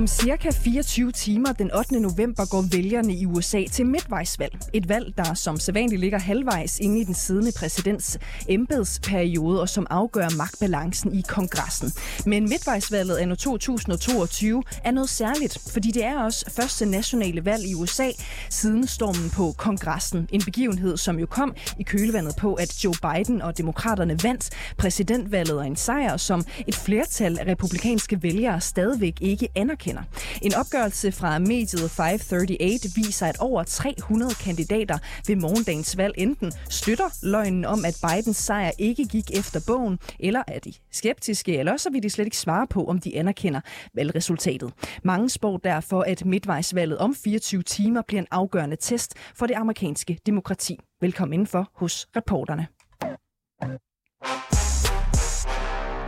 Om cirka 24 timer den 8. november går vælgerne i USA til midtvejsvalg. Et valg, der som sædvanligt ligger halvvejs inde i den siddende præsidents embedsperiode og som afgør magtbalancen i kongressen. Men midtvejsvalget anno 2022 er noget særligt, fordi det er også første nationale valg i USA siden stormen på kongressen. En begivenhed, som jo kom i kølevandet på, at Joe Biden og demokraterne vandt præsidentvalget og en sejr, som et flertal af republikanske vælgere stadigvæk ikke anerkender anerkender. En opgørelse fra mediet 538 viser, at over 300 kandidater ved morgendagens valg enten støtter løgnen om, at Bidens sejr ikke gik efter bogen, eller er de skeptiske, eller så vil de slet ikke svare på, om de anerkender valgresultatet. Mange spår derfor, at midtvejsvalget om 24 timer bliver en afgørende test for det amerikanske demokrati. Velkommen indenfor hos reporterne.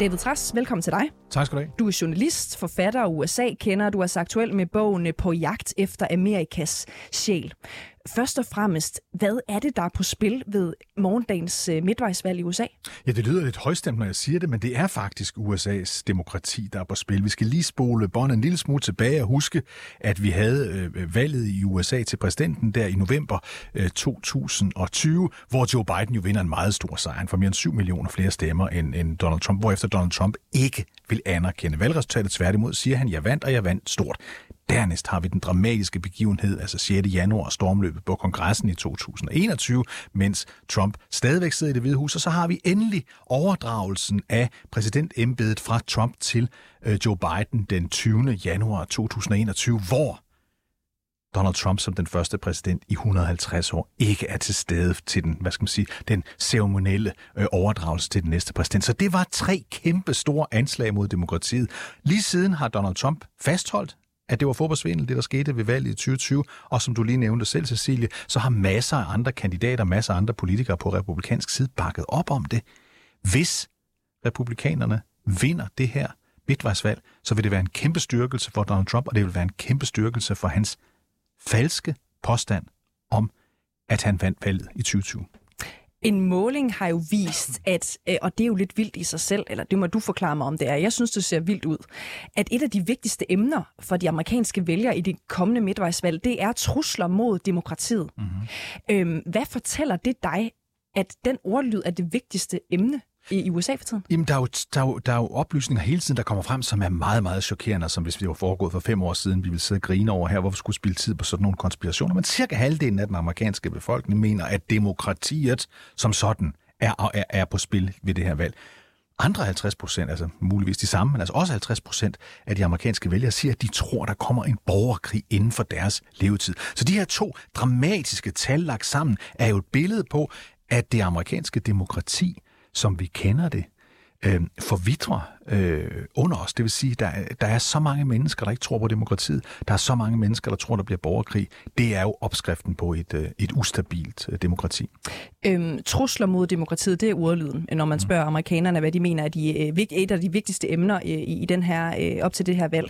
David Træs, velkommen til dig. Tak skal du have. Du er journalist, forfatter og USA-kender. Du er så aktuel med bogen På jagt efter Amerikas sjæl. Først og fremmest, hvad er det, der er på spil ved morgendagens øh, midtvejsvalg i USA? Ja, det lyder lidt højstemt, når jeg siger det, men det er faktisk USA's demokrati, der er på spil. Vi skal lige spole båndet en lille smule tilbage og huske, at vi havde øh, valget i USA til præsidenten der i november øh, 2020, hvor Joe Biden jo vinder en meget stor sejr, for mere end 7 millioner flere stemmer end, end Donald Trump, hvorefter Donald Trump ikke vil anerkende valgresultatet. Tværtimod siger han, jeg vandt, og jeg vandt stort. Dernæst har vi den dramatiske begivenhed, altså 6. januar stormløbet på kongressen i 2021, mens Trump stadigvæk sidder i det hvide hus. Og så har vi endelig overdragelsen af præsidentembedet fra Trump til øh, Joe Biden den 20. januar 2021, hvor Donald Trump som den første præsident i 150 år ikke er til stede til den, hvad skal man sige, den ceremonielle øh, overdragelse til den næste præsident. Så det var tre kæmpe store anslag mod demokratiet. Lige siden har Donald Trump fastholdt at det var fodboldsvindel, det der skete ved valget i 2020, og som du lige nævnte selv, Cecilie, så har masser af andre kandidater, masser af andre politikere på republikansk side bakket op om det. Hvis republikanerne vinder det her midtvejsvalg, så vil det være en kæmpe styrkelse for Donald Trump, og det vil være en kæmpe styrkelse for hans falske påstand om, at han vandt valget i 2020. En måling har jo vist, at, øh, og det er jo lidt vildt i sig selv, eller det må du forklare mig om det er, jeg synes, det ser vildt ud, at et af de vigtigste emner for de amerikanske vælgere i det kommende midtvejsvalg, det er trusler mod demokratiet. Mm-hmm. Øhm, hvad fortæller det dig, at den ordlyd er det vigtigste emne i USA for tiden? Jamen, der er, jo, der, er jo, der er jo oplysninger hele tiden, der kommer frem, som er meget, meget chokerende, som hvis vi var foregået for fem år siden, vi ville sidde og grine over her, hvorfor skulle spille tid på sådan nogle konspirationer. Men cirka halvdelen af den amerikanske befolkning mener, at demokratiet som sådan er, er, er på spil ved det her valg. Andre 50 procent, altså muligvis de samme, men altså også 50 procent af de amerikanske vælgere siger, at de tror, der kommer en borgerkrig inden for deres levetid. Så de her to dramatiske tal lagt sammen er jo et billede på, at det amerikanske demokrati som vi kender det, øh, forvidrer øh, under os. Det vil sige, der, der er så mange mennesker, der ikke tror på demokratiet. Der er så mange mennesker, der tror, der bliver borgerkrig. Det er jo opskriften på et, øh, et ustabilt øh, demokrati. Øhm, trusler mod demokratiet, det er ordlyden, når man mm. spørger amerikanerne, hvad de mener er de, øh, et af de vigtigste emner øh, i, i den her, øh, op til det her valg.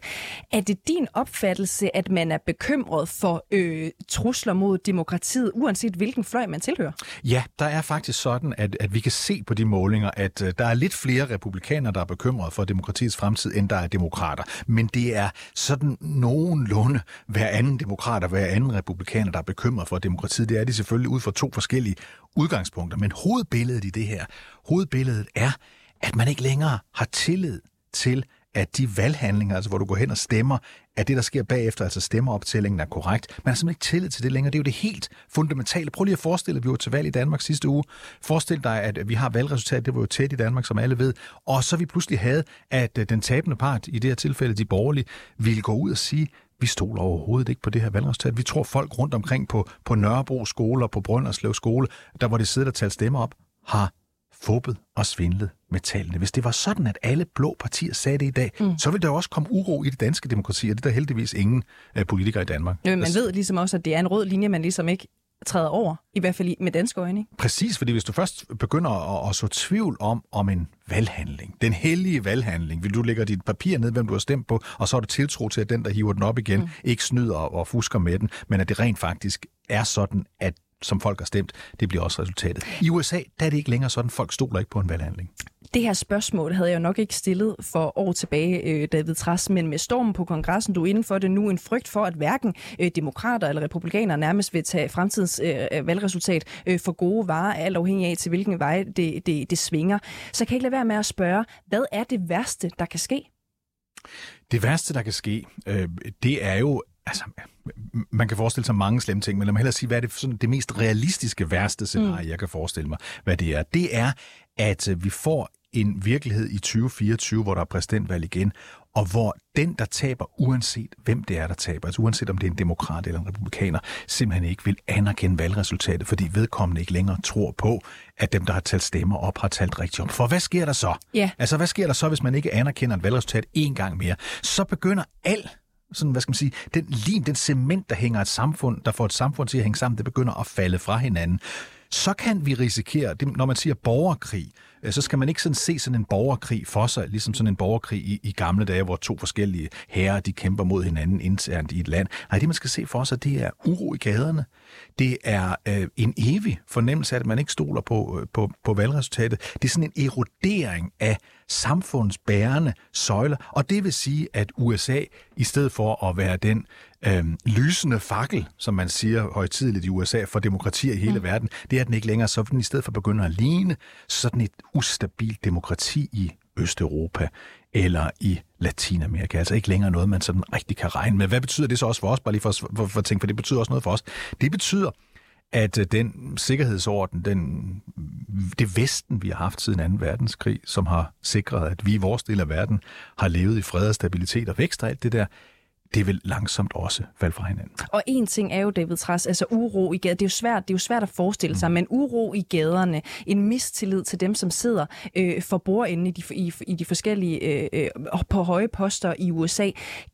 Er det din opfattelse, at man er bekymret for øh, trusler mod demokratiet, uanset hvilken fløj man tilhører? Ja, der er faktisk sådan, at, at vi kan se på de målinger, at øh, der er lidt flere republikanere, der er bekymret bekymret for demokratiets fremtid, end der er demokrater. Men det er sådan nogenlunde hver anden demokrat og hver anden republikaner, der er bekymret for demokratiet. Det er de selvfølgelig ud fra to forskellige udgangspunkter. Men hovedbilledet i det her, hovedbilledet er, at man ikke længere har tillid til, at de valghandlinger, altså hvor du går hen og stemmer, at det, der sker bagefter, altså stemmeoptællingen, er korrekt. Man har simpelthen ikke tillid til det længere. Det er jo det helt fundamentale. Prøv lige at forestille dig, at vi var til valg i Danmark sidste uge. Forestil dig, at vi har valgresultat, det var jo tæt i Danmark, som alle ved. Og så vi pludselig havde, at øh, den tabende part, i det her tilfælde de borgerlige, ville gå ud og sige, vi stoler overhovedet ikke på det her valgresultat. Vi tror folk rundt omkring på, på Nørrebro skole og på Brønderslev skole, der hvor de sidder og taler stemmer op, har fubbet og svindlet med tallene. Hvis det var sådan, at alle blå partier sagde det i dag, mm. så ville der også komme uro i det danske demokrati, og det er der heldigvis ingen uh, politikere i Danmark. Ja, men man ved ligesom også, at det er en rød linje, man ligesom ikke træder over, i hvert fald med danske øjne. Ikke? Præcis, fordi hvis du først begynder at, at så tvivl om, om en valghandling, den hellige valghandling, vil du lægge dit papir ned, hvem du har stemt på, og så er du tiltro til, at den, der hiver den op igen, mm. ikke snyder og fusker med den, men at det rent faktisk er sådan, at som folk har stemt, det bliver også resultatet. I USA, der er det ikke længere sådan, folk stoler ikke på en valghandling. Det her spørgsmål havde jeg jo nok ikke stillet for år tilbage, øh, David Træs, men med stormen på kongressen, du er inden for det nu, en frygt for, at hverken øh, demokrater eller republikanere nærmest vil tage fremtidens øh, valgresultat for gode varer, alt afhængig af til hvilken vej det, det, det svinger. Så kan jeg ikke lade være med at spørge, hvad er det værste, der kan ske? Det værste, der kan ske, det er jo, altså, man kan forestille sig mange slemme ting, men lad mig hellere sige, hvad er det, sådan, det mest realistiske værste scenarie, mm. jeg kan forestille mig, hvad det er. Det er, at vi får en virkelighed i 2024, hvor der er præsidentvalg igen, og hvor den, der taber, uanset hvem det er, der taber, altså uanset om det er en demokrat eller en republikaner, simpelthen ikke vil anerkende valgresultatet, fordi vedkommende ikke længere tror på, at dem, der har talt stemmer op, har talt rigtigt om. For hvad sker der så? Ja. Altså, hvad sker der så, hvis man ikke anerkender et valgresultat en gang mere? Så begynder al sådan, hvad skal man sige, den lim, den cement, der hænger et samfund, der får et samfund til at hænge sammen, det begynder at falde fra hinanden. Så kan vi risikere, det, når man siger borgerkrig, øh, så skal man ikke sådan se sådan en borgerkrig for sig, ligesom sådan en borgerkrig i, i gamle dage, hvor to forskellige herrer, de kæmper mod hinanden internt i et land. Nej, det man skal se for sig, det er uro i gaderne. Det er øh, en evig fornemmelse af, at man ikke stoler på, øh, på, på valgresultatet. Det er sådan en erodering af samfundsbærende søjler, og det vil sige, at USA, i stedet for at være den øh, lysende fakkel, som man siger højtidligt i USA, for demokrati i hele mm. verden, det er den ikke længere, så den i stedet for begynder at ligne sådan et ustabilt demokrati i Østeuropa eller i Latinamerika. Altså ikke længere noget, man sådan rigtig kan regne med. Hvad betyder det så også for os? Bare lige for, for, for at tænke, for det betyder også noget for os. Det betyder, at øh, den sikkerhedsorden, den, det Vesten, vi har haft siden 2. verdenskrig, som har sikret, at vi i vores del af verden har levet i fred og stabilitet og vækst og alt det der, det vil langsomt også falde fra hinanden. Og en ting er jo, David Træs, altså uro i gader. Det er jo svært, det er jo svært at forestille sig, mm. men uro i gaderne, en mistillid til dem, som sidder øh, for bordenden i de, i, i de forskellige, øh, øh, på høje poster i USA,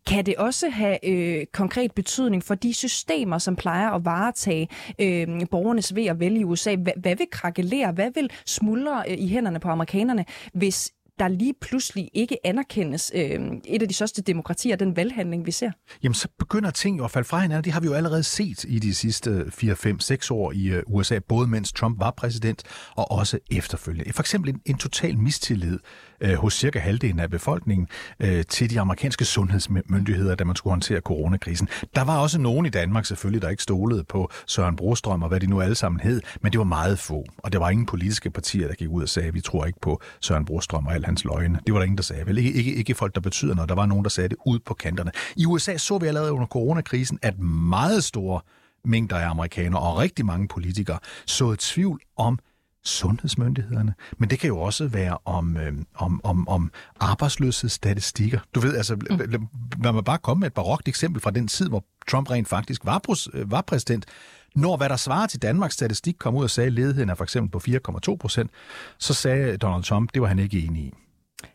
kan det også have øh, konkret betydning for de systemer, som plejer at varetage øh, borgernes ved at vælge i USA? Hvad, hvad vil krakelere? Hvad vil smuldre øh, i hænderne på amerikanerne, hvis der lige pludselig ikke anerkendes øh, et af de største demokratier, den valghandling, vi ser? Jamen, så begynder ting jo at falde fra hinanden. Det har vi jo allerede set i de sidste 4, 5, 6 år i øh, USA, både mens Trump var præsident og også efterfølgende. For eksempel en, en total mistillid øh, hos cirka halvdelen af befolkningen øh, til de amerikanske sundhedsmyndigheder, da man skulle håndtere coronakrisen. Der var også nogen i Danmark selvfølgelig, der ikke stolede på Søren Brostrøm og hvad de nu alle sammen hed, men det var meget få. Og der var ingen politiske partier, der gik ud og sagde, vi tror ikke på Søren Brostrøm og al hans løgne. Det var der ingen, der sagde. Vel ikke, ikke, ikke folk, der betyder noget. Der var nogen, der sagde det ud på kanterne. I USA så vi allerede under coronakrisen, at meget store mængder af amerikanere og rigtig mange politikere så et tvivl om sundhedsmyndighederne, men det kan jo også være om, øh, om, om, om arbejdsløshedsstatistikker. Du ved, altså, mm. lad mig bare komme med et barokt eksempel fra den tid, hvor Trump rent faktisk var, øh, var præsident. Når hvad der svarer til Danmarks statistik kom ud og sagde, at ledigheden er for eksempel på 4,2 procent, så sagde Donald Trump, det var han ikke enig i.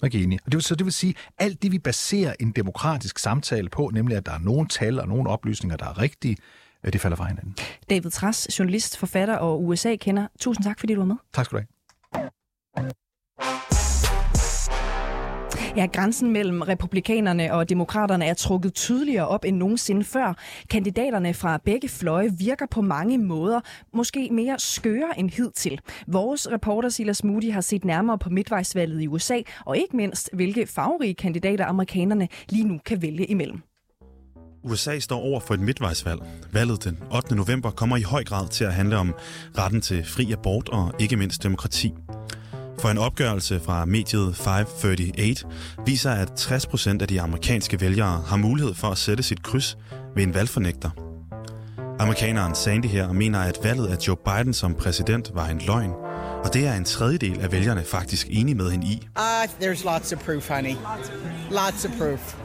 Ikke enig. Og det vil, så det vil sige, alt det vi baserer en demokratisk samtale på, nemlig at der er nogle tal og nogle oplysninger, der er rigtige, det falder fra hinanden. David Tras, journalist, forfatter og USA-kender. Tusind tak, fordi du var med. Tak skal du have. Ja, grænsen mellem republikanerne og demokraterne er trukket tydeligere op end nogensinde før. Kandidaterne fra begge fløje virker på mange måder måske mere skøre end hidtil. Vores reporter Silas Moody har set nærmere på midtvejsvalget i USA, og ikke mindst, hvilke farverige kandidater amerikanerne lige nu kan vælge imellem. USA står over for et midtvejsvalg. Valget den 8. november kommer i høj grad til at handle om retten til fri abort og ikke mindst demokrati. For en opgørelse fra mediet 538 viser, at 60% af de amerikanske vælgere har mulighed for at sætte sit kryds ved en valgfornægter. Amerikaneren Sandy her mener, at valget af Joe Biden som præsident var en løgn, og det er en tredjedel af vælgerne faktisk enige med hende i. Uh, there's lots of proof, honey. Lots of proof.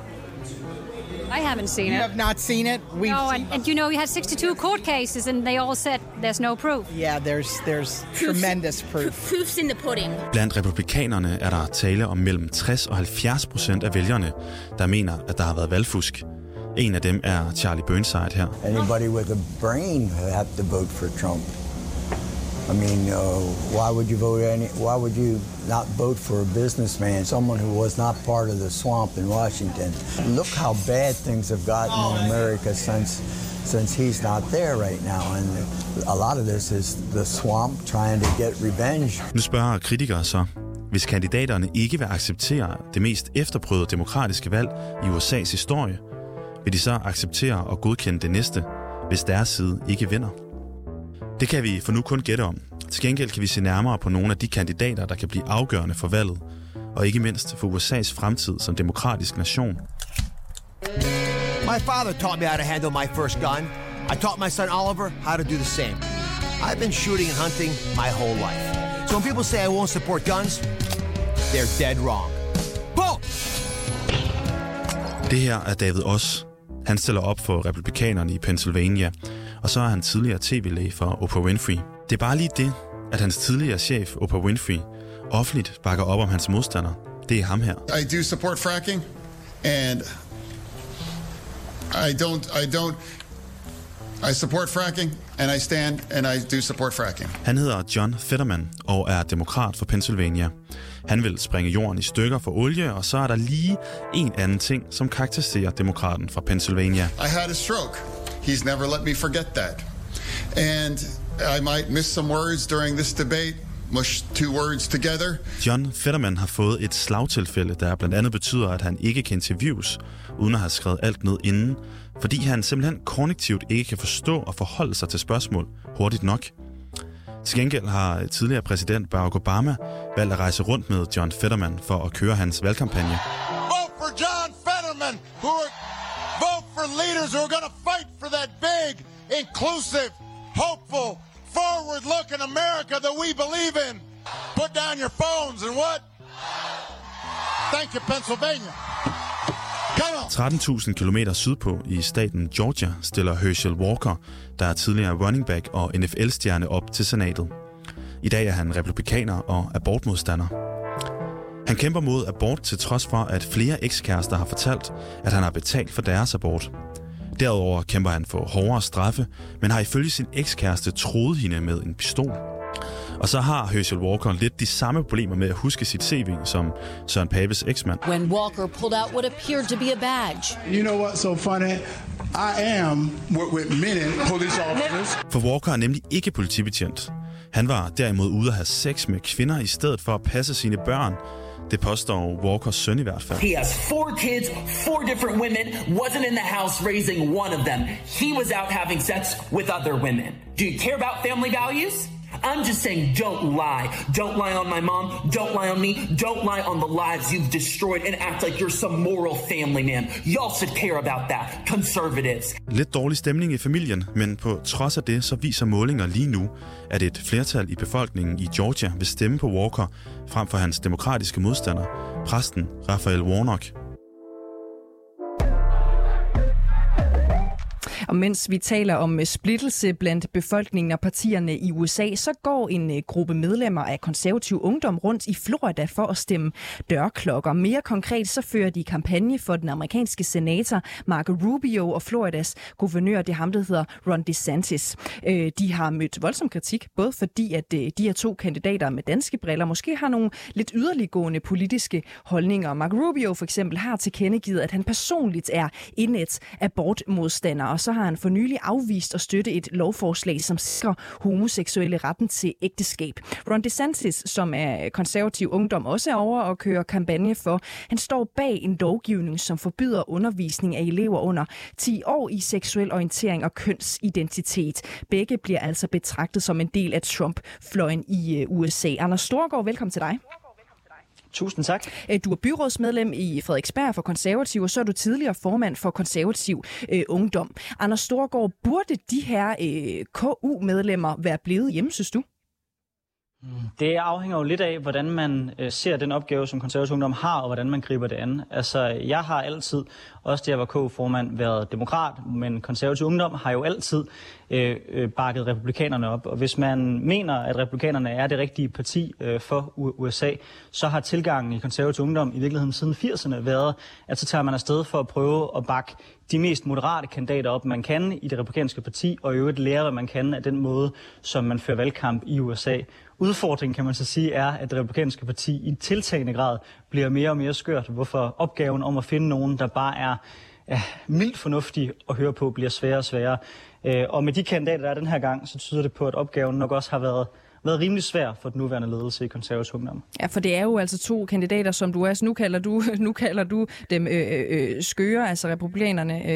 I haven't seen you it. You have not seen it? We've no, and, and, you know, we had 62 court cases, and they all said there's no proof. Yeah, there's there's tremendous proof. Proof's in the pudding. Blandt republikanerne er der tale om mellem 60 og 70 procent af vælgerne, der mener, at der har været valgfusk. En af dem er Charlie Burnside her. Anybody with a brain have to vote for Trump. I mean, uh, why would you vote any? Why would you not vote for a businessman, someone who was not part of the swamp in Washington? Look how bad things have gotten in America since since he's not there right now, and a lot of this is the swamp trying to get revenge. Nu spørger kritikere så, hvis kandidaterne ikke vil acceptere det mest efterprøvede demokratiske valg i USA's historie, vil de så acceptere og godkende det næste, hvis deres side ikke vinder? Det kan vi for nu kun gætte om. Til gengæld kan vi se nærmere på nogle af de kandidater, der kan blive afgørende for valget, og ikke mindst for USA's fremtid som demokratisk nation. My father taught me how to handle my first gun. I taught my son Oliver how to do the same. I've been shooting and hunting my whole life. So when people say I won't support guns, they're dead wrong. Boom! Det her er David Oss. Han stiller op for republikanerne i Pennsylvania, og så er han tidligere tv-læge for Oprah Winfrey. Det er bare lige det, at hans tidligere chef, Oprah Winfrey, offentligt bakker op om hans modstander. Det er ham her. I do support fracking, and I don't. I don't. I support fracking, and I stand and I do support fracking. Han hedder John Fetterman og er demokrat for Pennsylvania. Han vil springe jorden i stykker for olie, og så er der lige en anden ting, som karakteriserer demokraten fra Pennsylvania. I had a stroke. He's never let me forget that. And I might miss some words during this debate, mush two words together. John Fetterman har fået et slagtilfælde, der blandt andet betyder, at han ikke kan interviews, uden at have skrevet alt ned inden, fordi han simpelthen kognitivt ikke kan forstå og forholde sig til spørgsmål hurtigt nok. Til gengæld har tidligere præsident Barack Obama valgt at rejse rundt med John Fetterman for at køre hans valgkampagne. Vote for John Fetterman, who leaders who are going to fight for that big, inclusive, hopeful, forward-looking America that we believe in. Put down your phones and what? Thank you, Pennsylvania. 13.000 km sydpå i staten Georgia stiller Herschel Walker, der er tidligere running back og NFL-stjerne op til senatet. I dag er han republikaner og abortmodstander. Han kæmper mod abort til trods for, at flere ekskærester har fortalt, at han har betalt for deres abort. Derudover kæmper han for hårdere straffe, men har ifølge sin ekskæreste troet hende med en pistol. Og så har Herschel Walker lidt de samme problemer med at huske sit CV som Søren Papes eksmand. When Walker pulled out what appeared to be a badge. You know what's so funny? I am with, many police officers. For Walker er nemlig ikke politibetjent. Han var derimod ude at have sex med kvinder i stedet for at passe sine børn. Det påstår Walkers søn i hvert fald. He has four kids, four different women, wasn't in the house raising one of them. He was out having sex with other women. Do you care about family values? I'm just saying, don't lie. Don't lie on my mom. Don't lie on me. Don't lie on the lives you've destroyed and act like you're some moral family man. Y'all should care about that. Conservatives. Lidt dårlig stemning i familien, men på trods af det, så viser målinger lige nu, at et flertal i befolkningen i Georgia vil stemme på Walker frem for hans demokratiske modstander, præsten Raphael Warnock. Og mens vi taler om øh, splittelse blandt befolkningen og partierne i USA, så går en øh, gruppe medlemmer af konservativ ungdom rundt i Florida for at stemme dørklokker. Mere konkret så fører de kampagne for den amerikanske senator Marco Rubio og Floridas guvernør, det ham, der hedder Ron DeSantis. Øh, de har mødt voldsom kritik, både fordi at de her to kandidater med danske briller måske har nogle lidt yderliggående politiske holdninger. Marco Rubio for eksempel har tilkendegivet, at han personligt er indet abortmodstander, og så har han for nylig afvist at støtte et lovforslag, som sikrer homoseksuelle retten til ægteskab. Ron DeSantis, som er konservativ ungdom, også er over og kører kampagne for. Han står bag en lovgivning, som forbyder undervisning af elever under 10 år i seksuel orientering og kønsidentitet. Begge bliver altså betragtet som en del af Trump-fløjen i øh, USA. Anders Storgård, velkommen til dig. Tusind tak. Øh, du er byrådsmedlem i Frederiksberg for Konservativ, og så er du tidligere formand for Konservativ øh, Ungdom. Anders Storgård, burde de her øh, KU-medlemmer være blevet hjemme, synes du? Mm. Det afhænger jo lidt af, hvordan man øh, ser den opgave, som konservativ ungdom har, og hvordan man griber det an. Altså, jeg har altid, også da jeg var K-formand, været demokrat, men konservativ ungdom har jo altid øh, øh, bakket republikanerne op. Og hvis man mener, at republikanerne er det rigtige parti øh, for USA, så har tilgangen i konservativ ungdom i virkeligheden siden 80'erne været, at så tager man afsted for at prøve at bakke de mest moderate kandidater op, man kan i det republikanske parti, og i øvrigt lære, hvad man kan af den måde, som man fører valgkamp i USA. Udfordringen, kan man så sige, er, at det republikanske parti i tiltagende grad bliver mere og mere skørt, hvorfor opgaven om at finde nogen, der bare er ja, mildt fornuftig at høre på, bliver sværere og sværere. Øh, og med de kandidater, der er den her gang, så tyder det på, at opgaven nok også har været været rimelig svær for den nuværende ledelse i konservativ ungdom. Ja, for det er jo altså to kandidater, som du er. Så nu kalder du, nu kalder du dem øh, øh, skøre, altså republikanerne,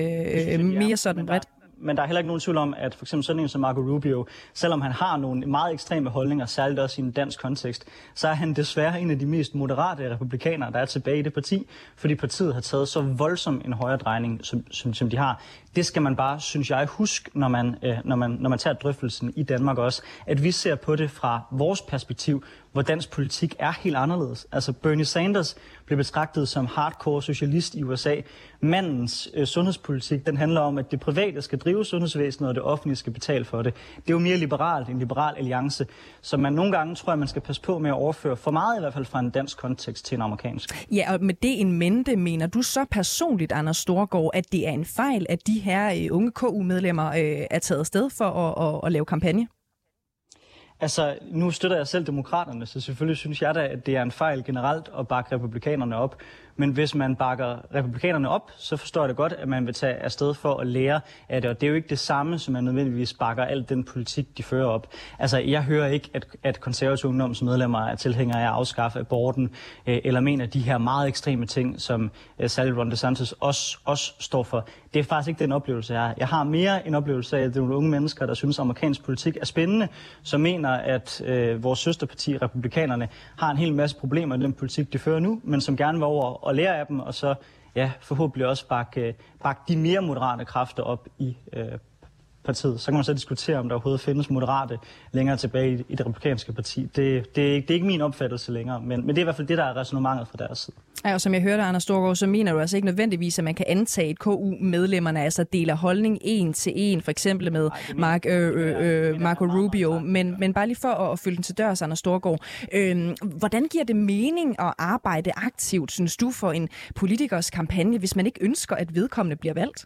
øh, mere sådan bredt men der er heller ikke nogen tvivl om, at for eksempel sådan en som Marco Rubio, selvom han har nogle meget ekstreme holdninger, særligt også i en dansk kontekst, så er han desværre en af de mest moderate republikanere, der er tilbage i det parti, fordi partiet har taget så voldsom en højre drejning, som, som, som de har. Det skal man bare, synes jeg, huske, når man, øh, når, man, når man tager drøftelsen i Danmark også, at vi ser på det fra vores perspektiv, hvor dansk politik er helt anderledes. Altså Bernie Sanders blev betragtet som hardcore socialist i USA. Mandens øh, sundhedspolitik, den handler om, at det private skal drive sundhedsvæsenet, og det offentlige skal betale for det. Det er jo mere liberalt, en liberal alliance, som man nogle gange tror, at man skal passe på med at overføre for meget i hvert fald fra en dansk kontekst til en amerikansk. Ja, og med det en mente, mener du så personligt, Anders Storgård, at det er en fejl, at de her unge KU-medlemmer øh, er taget sted for at, at, at lave kampagne? Altså, nu støtter jeg selv demokraterne, så selvfølgelig synes jeg da, at det er en fejl generelt at bakke republikanerne op. Men hvis man bakker republikanerne op, så forstår jeg det godt, at man vil tage afsted for at lære af det. Og det er jo ikke det samme, som man nødvendigvis bakker alt den politik, de fører op. Altså, jeg hører ikke, at, at konservative ungdomsmedlemmer er tilhængere af at afskaffe aborten, øh, eller mener de her meget ekstreme ting, som øh, Sally Ron DeSantis også, også står for. Det er faktisk ikke den oplevelse, jeg har. Jeg har mere en oplevelse af, at det er nogle unge mennesker, der synes, at amerikansk politik er spændende, som mener, at øh, vores søsterparti, republikanerne, har en hel masse problemer i den politik, de fører nu, men som gerne vil over og lære af dem, og så ja, forhåbentlig også bakke, øh, bakke de mere moderate kræfter op i øh, partiet. Så kan man så diskutere, om der overhovedet findes moderate længere tilbage i, det republikanske parti. Det, det, det er ikke min opfattelse længere, men, men det er i hvert fald det, der er resonemanget fra deres side. Ja, og som jeg hørte, Anders Storgård, så mener du altså ikke nødvendigvis, at man kan antage, at KU-medlemmerne altså deler holdning en til en, for eksempel med Ej, Mark, øh, øh, øh, Marco Rubio, men, men bare lige for at, at følge den til dørs, Anders Storgård. Øh, hvordan giver det mening at arbejde aktivt, synes du, for en politikers kampagne, hvis man ikke ønsker, at vedkommende bliver valgt?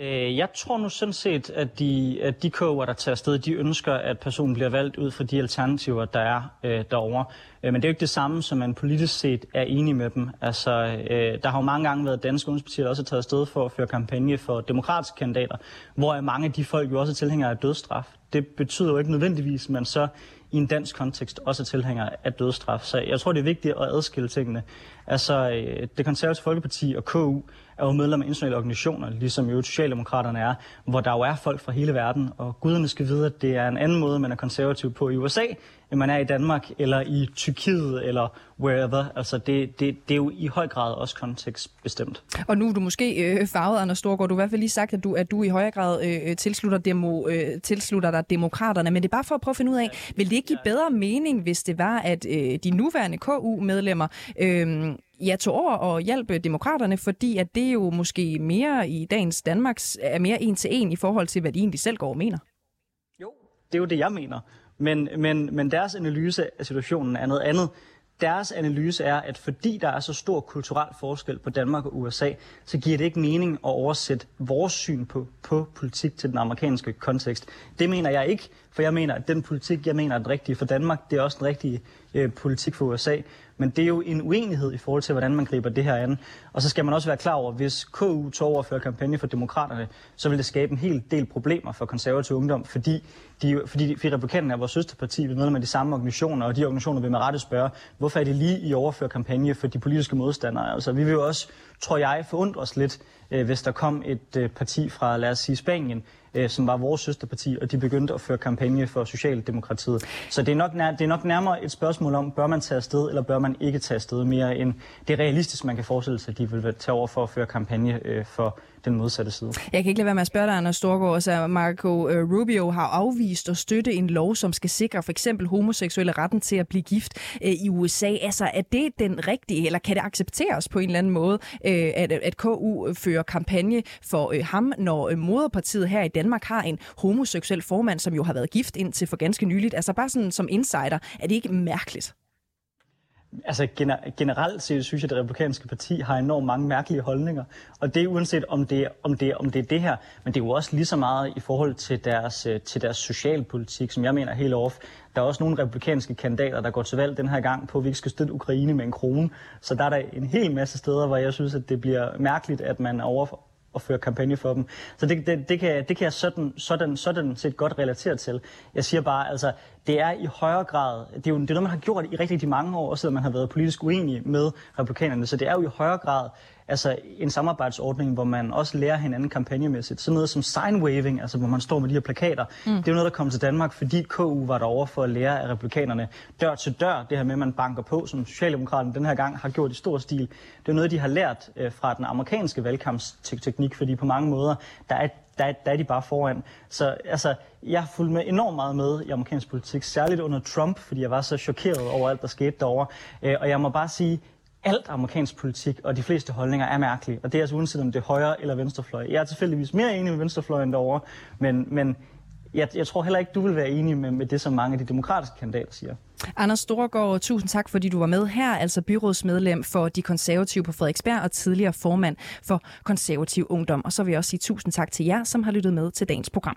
Øh, jeg tror nu sådan set, at de, at de koger, der tager afsted, de ønsker, at personen bliver valgt ud fra de alternativer, der er øh, derovre. Øh, men det er jo ikke det samme, som man politisk set er enig med dem. Altså, øh, der har jo mange gange været danske ungdomspartier, der også har taget afsted for at føre kampagne for demokratiske kandidater, hvor mange af de folk jo også er tilhængere af dødsstraf. Det betyder jo ikke nødvendigvis, at man så i en dansk kontekst også er tilhænger af dødsstraf. Så jeg tror, det er vigtigt at adskille tingene. Altså, øh, det konservative Folkeparti og KU er jo medlem af internationale organisationer, ligesom jo Socialdemokraterne er, hvor der jo er folk fra hele verden, og guderne skal vide, at det er en anden måde, man er konservativ på i USA, end man er i Danmark, eller i Tyrkiet, eller wherever. Altså det, det, det er jo i høj grad også kontekstbestemt. Og nu er du måske øh, farvet, Anders Storgård. Du har i hvert fald lige sagt, at du, at du i højere grad øh, tilslutter, demo, øh, tilslutter dig demokraterne. Men det er bare for at prøve at finde ud af, vil det ikke give bedre mening, hvis det var, at øh, de nuværende KU-medlemmer øh, ja, tog over og hjalp demokraterne, fordi at det jo måske mere i dagens Danmarks er mere en til en i forhold til, hvad de egentlig selv går og mener. Jo, det er jo det, jeg mener. Men, men, men deres analyse af situationen er noget andet. Deres analyse er, at fordi der er så stor kulturel forskel på Danmark og USA, så giver det ikke mening at oversætte vores syn på, på politik til den amerikanske kontekst. Det mener jeg ikke, for jeg mener, at den politik, jeg mener er den rigtige for Danmark, det er også den rigtige øh, politik for USA. Men det er jo en uenighed i forhold til, hvordan man griber det her an. Og så skal man også være klar over, at hvis KU tog over kampagne for demokraterne, så vil det skabe en hel del problemer for konservativ ungdom, fordi de, fordi, fordi republikanerne er vores søsterparti, vi med af de samme organisationer, og de organisationer vil med rette spørge, hvorfor er det lige i overføre kampagne for de politiske modstandere? Altså, vi vil jo også, tror jeg, forundre os lidt, øh, hvis der kom et øh, parti fra, lad os sige, Spanien, øh, som var vores søsterparti, og de begyndte at føre kampagne for Socialdemokratiet. Så det er, nok, det er nok nærmere et spørgsmål om, bør man tage afsted, eller bør man ikke tage afsted mere end det er realistisk, man kan forestille sig, de vil tage over for at føre kampagne øh, for den modsatte side. Jeg kan ikke lade være med at spørge dig, Anders Storgård. Så Marco øh, Rubio har afvist at støtte en lov, som skal sikre for eksempel homoseksuelle retten til at blive gift øh, i USA. Altså, er det den rigtige, eller kan det accepteres på en eller anden måde, øh, at, at KU fører kampagne for øh, ham, når øh, moderpartiet her i Danmark har en homoseksuel formand, som jo har været gift indtil for ganske nyligt? Altså bare sådan som insider, er det ikke mærkeligt? Altså generelt set synes jeg, at det republikanske parti har enormt mange mærkelige holdninger. Og det er uanset om det, om det, om det er det her, men det er jo også lige så meget i forhold til deres, øh, til deres socialpolitik, som jeg mener helt off. Der er også nogle republikanske kandidater, der går til valg den her gang på, at vi ikke skal støtte Ukraine med en krone. Så der er der en hel masse steder, hvor jeg synes, at det bliver mærkeligt, at man over, at føre kampagne for dem. Så det, det, det, kan, det kan jeg sådan, sådan, sådan set godt relatere til. Jeg siger bare, altså, det er i højere grad, det er jo det er noget, man har gjort i rigtig, rigtig mange år, også man har været politisk uenig med republikanerne, så det er jo i højere grad altså en samarbejdsordning, hvor man også lærer hinanden kampagnemæssigt. Sådan noget som signwaving, altså hvor man står med de her plakater, mm. det er jo noget, der kom til Danmark, fordi KU var derovre for at lære af republikanerne dør til dør, det her med, at man banker på, som Socialdemokraterne den her gang har gjort i stor stil. Det er noget, de har lært øh, fra den amerikanske valgkampsteknik, fordi på mange måder, der er der, der er de bare foran. Så altså, jeg har fulgt med enormt meget med i amerikansk politik, særligt under Trump, fordi jeg var så chokeret over alt, der skete derovre. Øh, og jeg må bare sige, alt amerikansk politik og de fleste holdninger er mærkelige. Og det er altså uanset om det er højre eller venstrefløj. Jeg er tilfældigvis mere enig med venstrefløjen derovre, men, men jeg, jeg tror heller ikke, du vil være enig med, med det, som mange af de demokratiske kandidater siger. Anders Storgård, tusind tak, fordi du var med her, altså byrådsmedlem for de konservative på Frederiksberg og tidligere formand for konservativ ungdom. Og så vil jeg også sige tusind tak til jer, som har lyttet med til dagens program.